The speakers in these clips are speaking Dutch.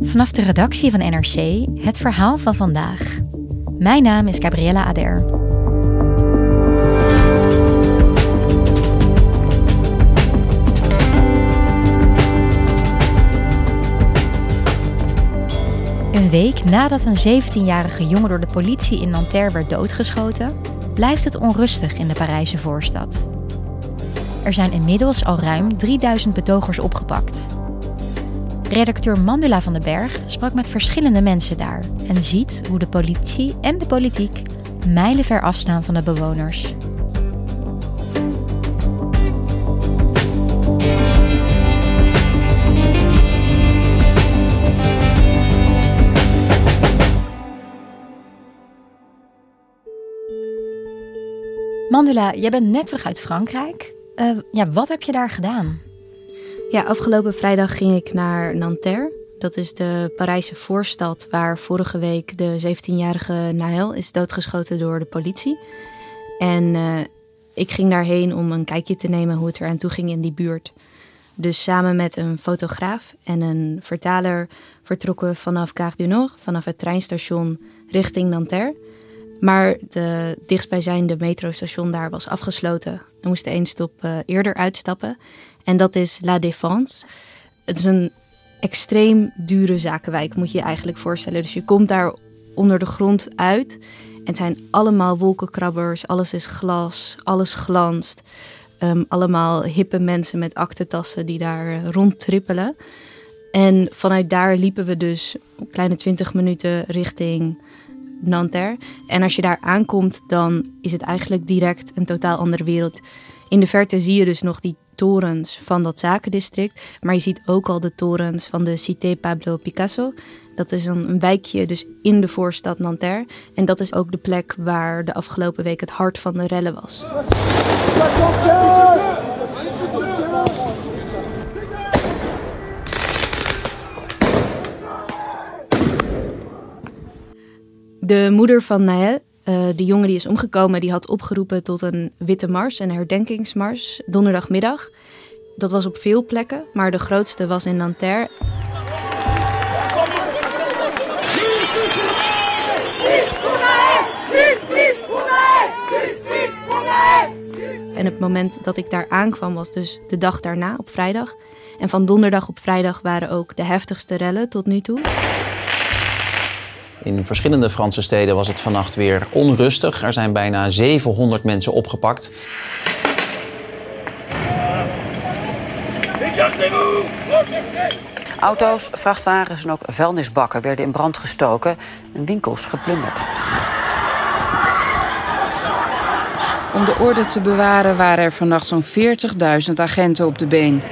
Vanaf de redactie van NRC het verhaal van vandaag. Mijn naam is Gabriella Ader. Een week nadat een 17-jarige jongen door de politie in Nanterre werd doodgeschoten, blijft het onrustig in de Parijse voorstad. Er zijn inmiddels al ruim 3000 betogers opgepakt. Redacteur Mandela van den Berg sprak met verschillende mensen daar en ziet hoe de politie en de politiek mijlenver afstaan van de bewoners. Mandela, jij bent net terug uit Frankrijk. Uh, ja, wat heb je daar gedaan? Ja, afgelopen vrijdag ging ik naar Nanterre. Dat is de Parijse voorstad waar vorige week de 17-jarige Nahel is doodgeschoten door de politie. En uh, ik ging daarheen om een kijkje te nemen hoe het eraan toe ging in die buurt. Dus samen met een fotograaf en een vertaler vertrokken we vanaf Gare du Nord, vanaf het treinstation richting Nanterre. Maar de dichtstbijzijnde metrostation daar was afgesloten. We moesten één stop uh, eerder uitstappen. En dat is La Défense. Het is een extreem dure zakenwijk, moet je je eigenlijk voorstellen. Dus je komt daar onder de grond uit. En het zijn allemaal wolkenkrabbers, alles is glas, alles glanst. Um, allemaal hippe mensen met aktentassen die daar uh, rondtrippelen. En vanuit daar liepen we dus een kleine 20 minuten richting Nanterre. En als je daar aankomt, dan is het eigenlijk direct een totaal andere wereld. In de verte zie je dus nog die torens van dat zakendistrict. Maar je ziet ook al de torens van de Cité Pablo Picasso. Dat is een, een wijkje dus in de voorstad Nanterre. En dat is ook de plek waar de afgelopen week het hart van de rellen was. De moeder van Naël, uh, de jongen die is omgekomen, die had opgeroepen tot een witte mars, een herdenkingsmars, donderdagmiddag. Dat was op veel plekken, maar de grootste was in Nanterre. En het moment dat ik daar aankwam was dus de dag daarna, op vrijdag. En van donderdag op vrijdag waren ook de heftigste rellen tot nu toe. In verschillende Franse steden was het vannacht weer onrustig. Er zijn bijna 700 mensen opgepakt. Auto's, vrachtwagens en ook vuilnisbakken werden in brand gestoken en winkels geplunderd. Om de orde te bewaren waren er vannacht zo'n 40.000 agenten op de been.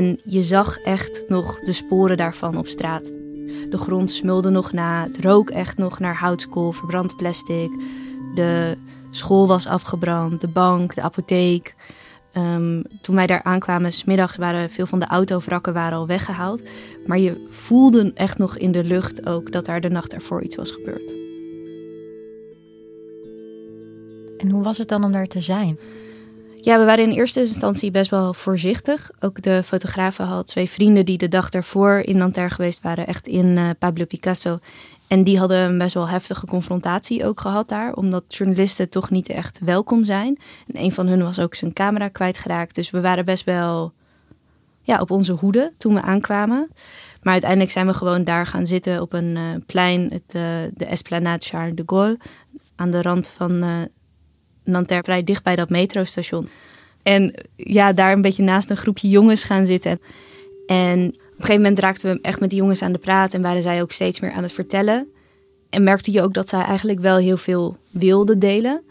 En je zag echt nog de sporen daarvan op straat. De grond smulde nog na, het rook echt nog naar houtskool, verbrand plastic. De school was afgebrand, de bank, de apotheek. Um, toen wij daar aankwamen, smiddags waren veel van de autovrakken waren al weggehaald. Maar je voelde echt nog in de lucht ook dat daar de nacht ervoor iets was gebeurd. En hoe was het dan om daar te zijn? Ja, we waren in eerste instantie best wel voorzichtig. Ook de fotografen had twee vrienden die de dag daarvoor in Nanterre geweest waren, echt in uh, Pablo Picasso. En die hadden een best wel heftige confrontatie ook gehad daar, omdat journalisten toch niet echt welkom zijn. En een van hun was ook zijn camera kwijtgeraakt. Dus we waren best wel ja, op onze hoede toen we aankwamen. Maar uiteindelijk zijn we gewoon daar gaan zitten op een uh, plein, het, uh, de Esplanade Charles de Gaulle, aan de rand van Nanterre vrij dicht bij dat metrostation. En ja, daar een beetje naast een groepje jongens gaan zitten. En op een gegeven moment raakten we echt met die jongens aan de praat en waren zij ook steeds meer aan het vertellen. En merkte je ook dat zij eigenlijk wel heel veel wilden delen.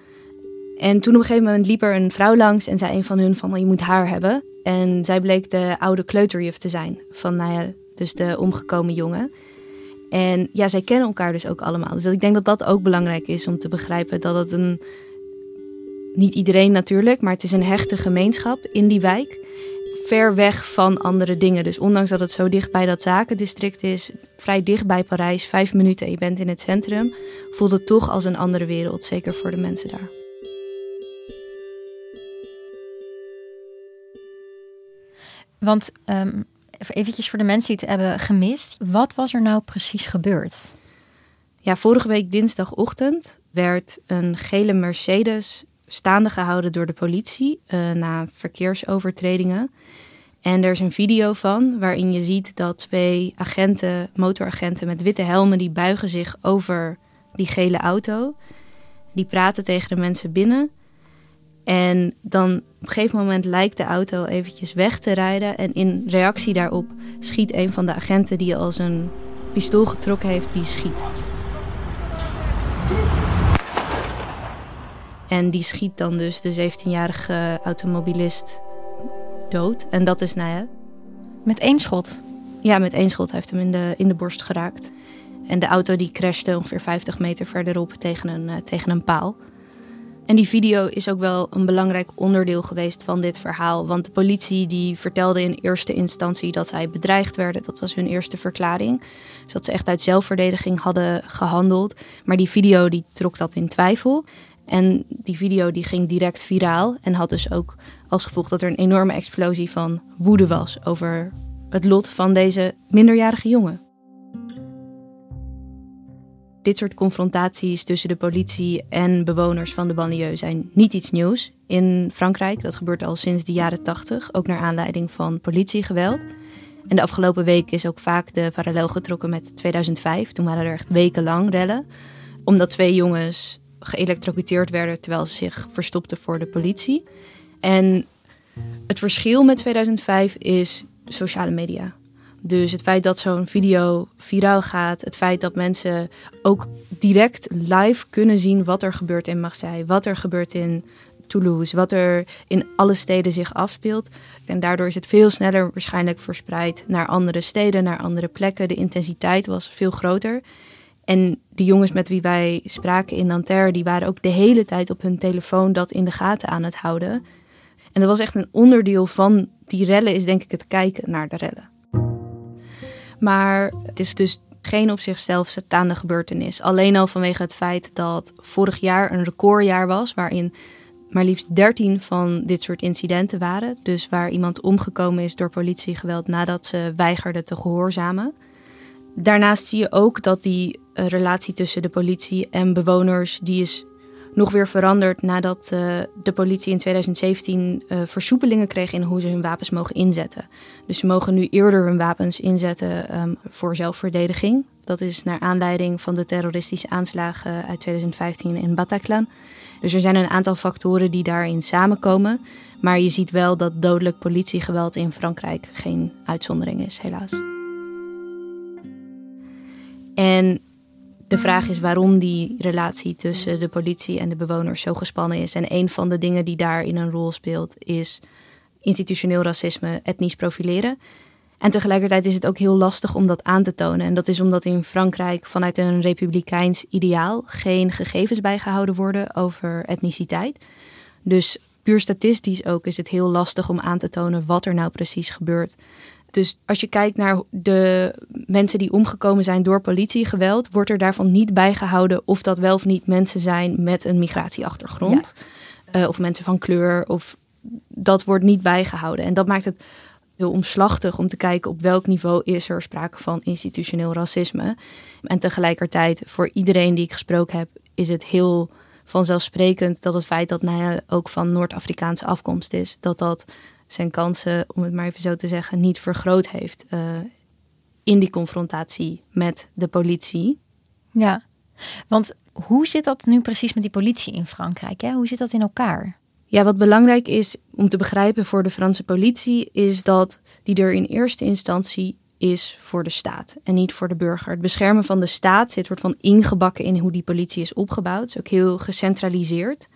En toen op een gegeven moment liep er een vrouw langs en zei een van hun van je moet haar hebben. En zij bleek de oude kleuterjuf te zijn van Nael, dus de omgekomen jongen. En ja, zij kennen elkaar dus ook allemaal. Dus ik denk dat dat ook belangrijk is om te begrijpen dat het een. Niet iedereen natuurlijk, maar het is een hechte gemeenschap in die wijk. Ver weg van andere dingen. Dus ondanks dat het zo dicht bij dat zakendistrict is, vrij dicht bij Parijs, vijf minuten je bent in het centrum, voelt het toch als een andere wereld. Zeker voor de mensen daar. Want um, eventjes voor de mensen die het hebben gemist. Wat was er nou precies gebeurd? Ja, vorige week dinsdagochtend werd een gele Mercedes staande gehouden door de politie uh, na verkeersovertredingen. En er is een video van waarin je ziet dat twee agenten, motoragenten met witte helmen, die buigen zich over die gele auto. Die praten tegen de mensen binnen. En dan op een gegeven moment lijkt de auto eventjes weg te rijden. En in reactie daarop schiet een van de agenten die als een pistool getrokken heeft, die schiet. En die schiet dan dus de 17-jarige automobilist dood. En dat is nou ja. Met één schot? Ja, met één schot. Hij heeft hem in de, in de borst geraakt. En de auto die crashte ongeveer 50 meter verderop tegen een, uh, tegen een paal. En die video is ook wel een belangrijk onderdeel geweest van dit verhaal. Want de politie die vertelde in eerste instantie dat zij bedreigd werden. Dat was hun eerste verklaring. Dus dat ze echt uit zelfverdediging hadden gehandeld. Maar die video die trok dat in twijfel. En die video die ging direct viraal. En had dus ook als gevolg dat er een enorme explosie van woede was over het lot van deze minderjarige jongen dit soort confrontaties tussen de politie en bewoners van de banlieue zijn niet iets nieuws in Frankrijk. Dat gebeurt al sinds de jaren 80, ook naar aanleiding van politiegeweld. En de afgelopen week is ook vaak de parallel getrokken met 2005. Toen waren er echt wekenlang rellen, omdat twee jongens geëlectrocuteerd werden terwijl ze zich verstopten voor de politie. En het verschil met 2005 is sociale media. Dus het feit dat zo'n video viraal gaat, het feit dat mensen ook direct live kunnen zien wat er gebeurt in Marseille, wat er gebeurt in Toulouse, wat er in alle steden zich afspeelt. En daardoor is het veel sneller waarschijnlijk verspreid naar andere steden, naar andere plekken. De intensiteit was veel groter. En de jongens met wie wij spraken in Nanterre, die waren ook de hele tijd op hun telefoon dat in de gaten aan het houden. En dat was echt een onderdeel van die rellen, is denk ik het kijken naar de rellen. Maar het is dus geen op zichzelf staande gebeurtenis. Alleen al vanwege het feit dat vorig jaar een recordjaar was, waarin maar liefst 13 van dit soort incidenten waren. Dus waar iemand omgekomen is door politiegeweld nadat ze weigerde te gehoorzamen. Daarnaast zie je ook dat die relatie tussen de politie en bewoners, die is nog weer veranderd nadat uh, de politie in 2017 uh, eh, versoepelingen kreeg in hoe ze hun wapens mogen inzetten. Dus ze mogen nu eerder hun wapens inzetten um, voor zelfverdediging. Dat is naar aanleiding van de terroristische aanslagen uit 2015 in Bataclan. Dus er zijn een aantal factoren die daarin samenkomen. Maar je ziet wel dat dodelijk politiegeweld in Frankrijk geen uitzondering is, helaas. En de vraag is waarom die relatie tussen de politie en de bewoners zo gespannen is. En een van de dingen die daarin een rol speelt is institutioneel racisme, etnisch profileren. En tegelijkertijd is het ook heel lastig om dat aan te tonen. En dat is omdat in Frankrijk vanuit een republikeins ideaal geen gegevens bijgehouden worden over etniciteit. Dus puur statistisch ook is het heel lastig om aan te tonen wat er nou precies gebeurt. Dus als je kijkt naar de mensen die omgekomen zijn door politiegeweld, wordt er daarvan niet bijgehouden of dat wel of niet mensen zijn met een migratieachtergrond. Ja. Uh, of mensen van kleur. Of dat wordt niet bijgehouden. En dat maakt het heel omslachtig om te kijken op welk niveau is er sprake van institutioneel racisme. En tegelijkertijd, voor iedereen die ik gesproken heb, is het heel vanzelfsprekend dat het feit dat Naya ook van Noord-Afrikaanse afkomst is, dat dat zijn kansen, om het maar even zo te zeggen, niet vergroot heeft uh, in die confrontatie met de politie. Ja, want hoe zit dat nu precies met die politie in Frankrijk? Hè? Hoe zit dat in elkaar? Ja, wat belangrijk is om te begrijpen voor de Franse politie, is dat die er in eerste instantie is voor de staat en niet voor de burger. Het beschermen van de staat zit soort van ingebakken in hoe die politie is opgebouwd. Het is ook heel gecentraliseerd.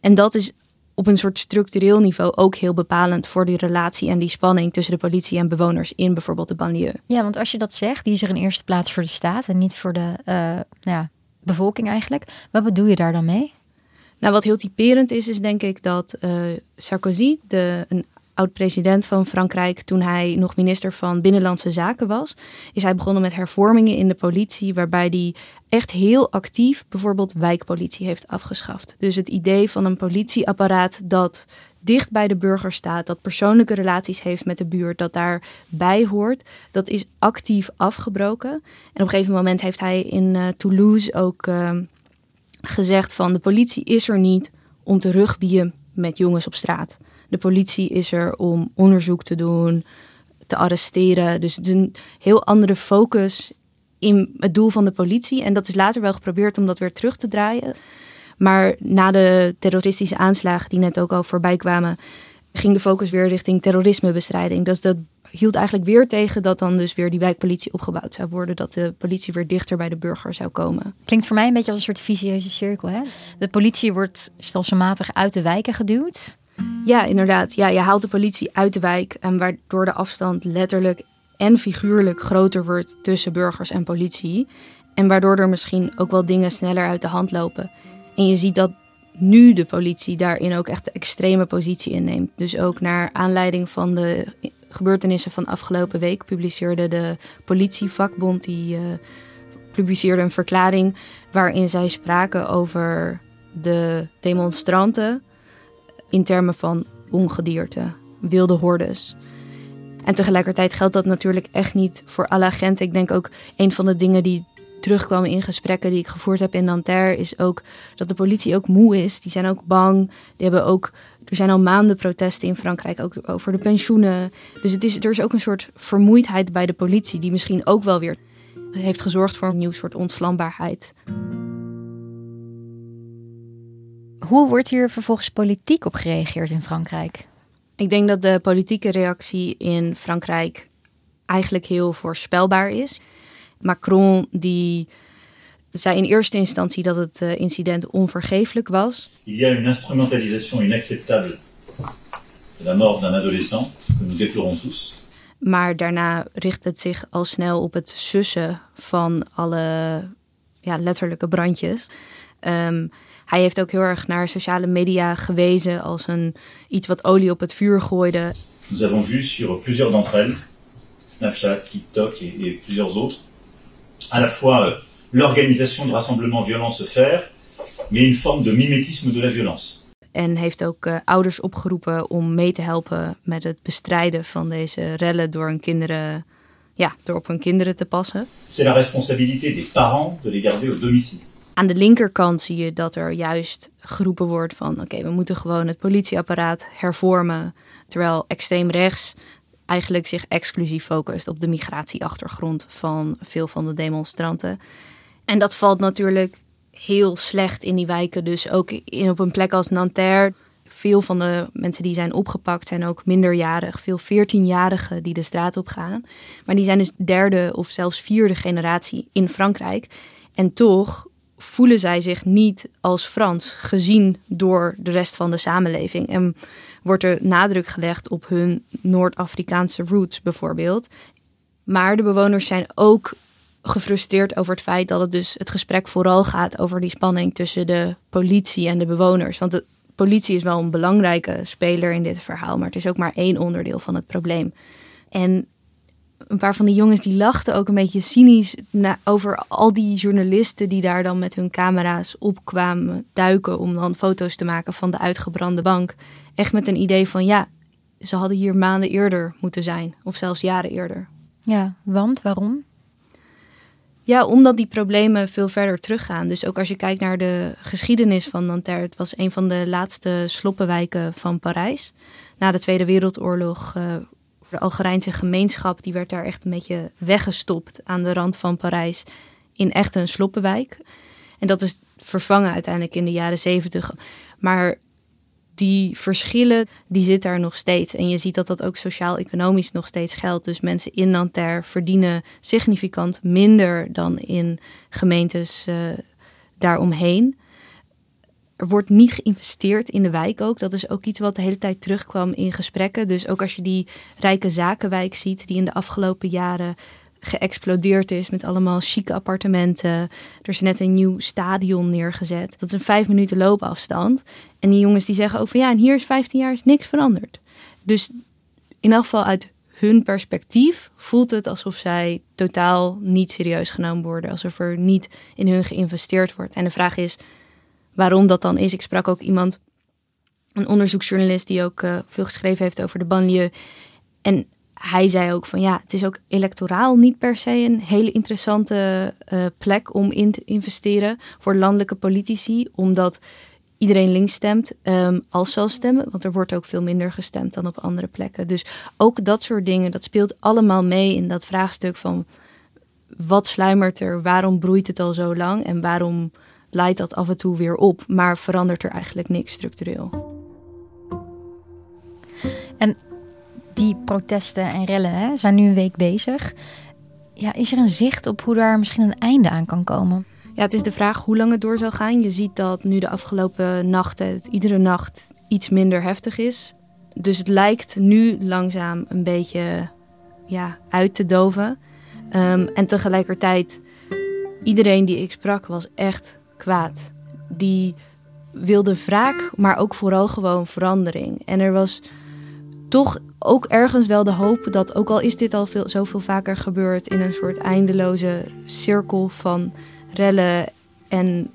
En dat is op een soort structureel niveau ook heel bepalend voor die relatie en die spanning tussen de politie en bewoners in bijvoorbeeld de banlieue. Ja, want als je dat zegt, die is er in eerste plaats voor de staat en niet voor de uh, nou ja, bevolking eigenlijk. Wat bedoel je daar dan mee? Nou, wat heel typerend is, is denk ik dat uh, Sarkozy, de, een oud-president van Frankrijk, toen hij nog minister van Binnenlandse Zaken was, is hij begonnen met hervormingen in de politie, waarbij hij echt heel actief bijvoorbeeld wijkpolitie heeft afgeschaft. Dus het idee van een politieapparaat dat dicht bij de burger staat, dat persoonlijke relaties heeft met de buurt, dat daarbij hoort, dat is actief afgebroken. En op een gegeven moment heeft hij in uh, Toulouse ook uh, gezegd van de politie is er niet om te rugbieën met jongens op straat. De politie is er om onderzoek te doen, te arresteren. Dus het is een heel andere focus in het doel van de politie. En dat is later wel geprobeerd om dat weer terug te draaien. Maar na de terroristische aanslagen die net ook al voorbij kwamen, ging de focus weer richting terrorismebestrijding. Dus dat hield eigenlijk weer tegen dat dan dus weer die wijkpolitie opgebouwd zou worden. Dat de politie weer dichter bij de burger zou komen. Klinkt voor mij een beetje als een soort visieuze cirkel. Hè? De politie wordt stelselmatig uit de wijken geduwd. Ja, inderdaad. Ja, je haalt de politie uit de wijk en waardoor de afstand letterlijk en figuurlijk groter wordt tussen burgers en politie. En waardoor er misschien ook wel dingen sneller uit de hand lopen. En je ziet dat nu de politie daarin ook echt de extreme positie inneemt. Dus ook naar aanleiding van de gebeurtenissen van afgelopen week publiceerde de politievakbond die uh, publiceerde een verklaring waarin zij spraken over de demonstranten in termen van ongedierte, wilde hordes. En tegelijkertijd geldt dat natuurlijk echt niet voor alle agenten. Ik denk ook een van de dingen die terugkwamen in gesprekken die ik gevoerd heb in Nanterre, is ook dat de politie ook moe is. Die zijn ook bang. Die hebben ook, er zijn al maanden protesten in Frankrijk ook over de pensioenen. Dus het is, er is ook een soort vermoeidheid bij de politie, die misschien ook wel weer heeft gezorgd voor een nieuw soort ontvlambaarheid. Hoe wordt hier vervolgens politiek op gereageerd in Frankrijk? Ik denk dat de politieke reactie in Frankrijk eigenlijk heel voorspelbaar is. Macron die zei in eerste instantie dat het uh, incident onvergeeflijk was. Il y a une instrumentalisation inacceptable de la mort d'un adolescent que nous déplorons tous. Maar daarna richt het zich al snel op het sussen van alle ja, letterlijke brandjes. Um, hij heeft ook heel erg naar sociale media gewezen als een, iets wat olie op het vuur gooide. Nous avons vu sur plusieurs d'entre elles, Snapchat, TikTok et, et plusieurs autres, à la fois euh, l'organisation de rassemblements violents se faire, mais une forme de mimétisme de la violence. En heeft ook uh, ouders opgeroepen om mee te helpen met het bestrijden van deze rellen door hun kinderen, ja, door op hun kinderen te passen. C'est la responsabilité des parents de les garder au domicile. Aan de linkerkant zie je dat er juist geroepen wordt van oké, we moeten gewoon het politieapparaat hervormen. Terwijl extreem rechts eigenlijk zich exclusief focust op de migratieachtergrond van veel van de demonstranten. En dat valt natuurlijk heel slecht in die wijken. Dus ook in, op een plek als Nanterre. Veel van de mensen die zijn opgepakt zijn ook minderjarig. Veel 14-jarigen die de straat op gaan. Maar die zijn dus derde of zelfs vierde generatie in Frankrijk. En toch voelen zij zich niet als Frans gezien door de rest van de samenleving. En wordt er nadruk gelegd op hun Noord-Afrikaanse roots bijvoorbeeld. Maar de bewoners zijn ook gefrustreerd over het feit dat het dus het gesprek vooral gaat over die spanning tussen de politie en de bewoners. Want de politie is wel een belangrijke speler in dit verhaal, maar het is ook maar één onderdeel van het probleem. En een paar van die jongens die lachten ook een beetje cynisch over al die journalisten die daar dan met hun camera's opkwamen duiken om dan foto's te maken van de uitgebrande bank. Echt met een idee van ja, ze hadden hier maanden eerder moeten zijn of zelfs jaren eerder. Ja, want waarom? Ja, omdat die problemen veel verder teruggaan. Dus ook als je kijkt naar de geschiedenis van Nanterre, het was een van de laatste sloppenwijken van Parijs. Na de Tweede Wereldoorlog uh, de Algerijnse gemeenschap die werd daar echt een beetje weggestopt aan de rand van Parijs in echt een sloppenwijk. En dat is vervangen uiteindelijk in de jaren zeventig. Maar die verschillen, die zitten er nog steeds. En je ziet dat dat ook sociaal-economisch nog steeds geldt. Dus mensen in Nanterre verdienen significant minder dan in gemeentes uh, daaromheen. Er wordt niet geïnvesteerd in de wijk ook. Dat is ook iets wat de hele tijd terugkwam in gesprekken. Dus ook als je die rijke zakenwijk ziet, die in de afgelopen jaren geëxplodeerd is met allemaal chique appartementen. Er is net een nieuw stadion neergezet. Dat is een vijf minuten loopafstand. En die jongens die zeggen ook van ja, en hier is 15 jaar is niks veranderd. Dus in elk geval uit hun perspectief voelt het alsof zij totaal niet serieus genomen worden. Alsof er niet in hun geïnvesteerd wordt. En de vraag is waarom dat dan is. Ik sprak ook iemand, een onderzoeksjournalist die ook uh, veel geschreven heeft over de banlieue. En hij zei ook van ja, het is ook electoraal niet per se een hele interessante uh, plek om in te investeren voor landelijke politici, omdat iedereen links stemt um, als zal stemmen, want er wordt ook veel minder gestemd dan op andere plekken. Dus ook dat soort dingen, dat speelt allemaal mee in dat vraagstuk van wat sluimert er, waarom broeit het al zo lang en waarom leidt dat af en toe weer op, maar verandert er eigenlijk niks structureel. En die protesten en rellen hè, zijn nu een week bezig. Ja, is er een zicht op hoe daar misschien een einde aan kan komen? Ja, het is de vraag hoe lang het door zal gaan. Je ziet dat nu de afgelopen nachten het iedere nacht iets minder heftig is. Dus het lijkt nu langzaam een beetje ja, uit te doven. Um, en tegelijkertijd, iedereen die ik sprak was echt kwaad. Die wilde wraak, maar ook vooral gewoon verandering. En er was toch ook ergens wel de hoop dat, ook al is dit al veel, zoveel vaker gebeurd in een soort eindeloze cirkel van rellen en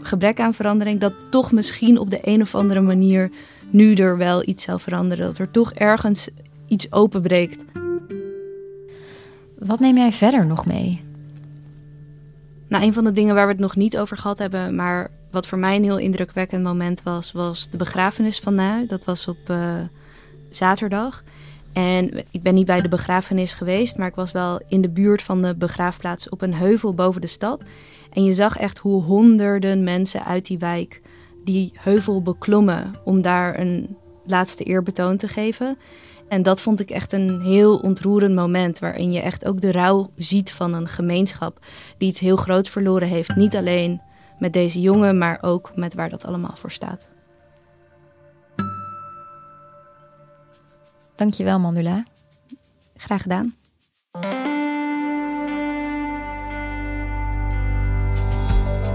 gebrek aan verandering, dat toch misschien op de een of andere manier nu er wel iets zal veranderen. Dat er toch ergens iets openbreekt. Wat neem jij verder nog mee? Nou, een van de dingen waar we het nog niet over gehad hebben, maar wat voor mij een heel indrukwekkend moment was, was de begrafenis van. Dat was op uh, zaterdag. En ik ben niet bij de begrafenis geweest, maar ik was wel in de buurt van de begraafplaats op een heuvel boven de stad. En je zag echt hoe honderden mensen uit die wijk die heuvel beklommen om daar een laatste eerbetoon te geven. En dat vond ik echt een heel ontroerend moment, waarin je echt ook de rouw ziet van een gemeenschap die iets heel groots verloren heeft. Niet alleen met deze jongen, maar ook met waar dat allemaal voor staat. Dankjewel, Mandula. Graag gedaan.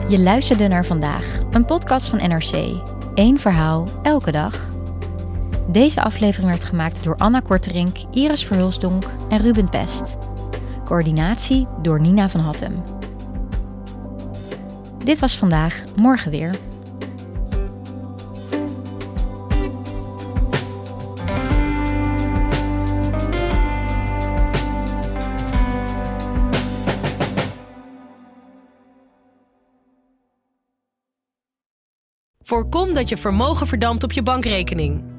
Je luisterde naar vandaag, een podcast van NRC. Eén verhaal, elke dag. Deze aflevering werd gemaakt door Anna Korterink, Iris Verhulsdonk en Ruben Pest. Coördinatie door Nina van Hattem. Dit was vandaag, morgen weer. Voorkom dat je vermogen verdampt op je bankrekening.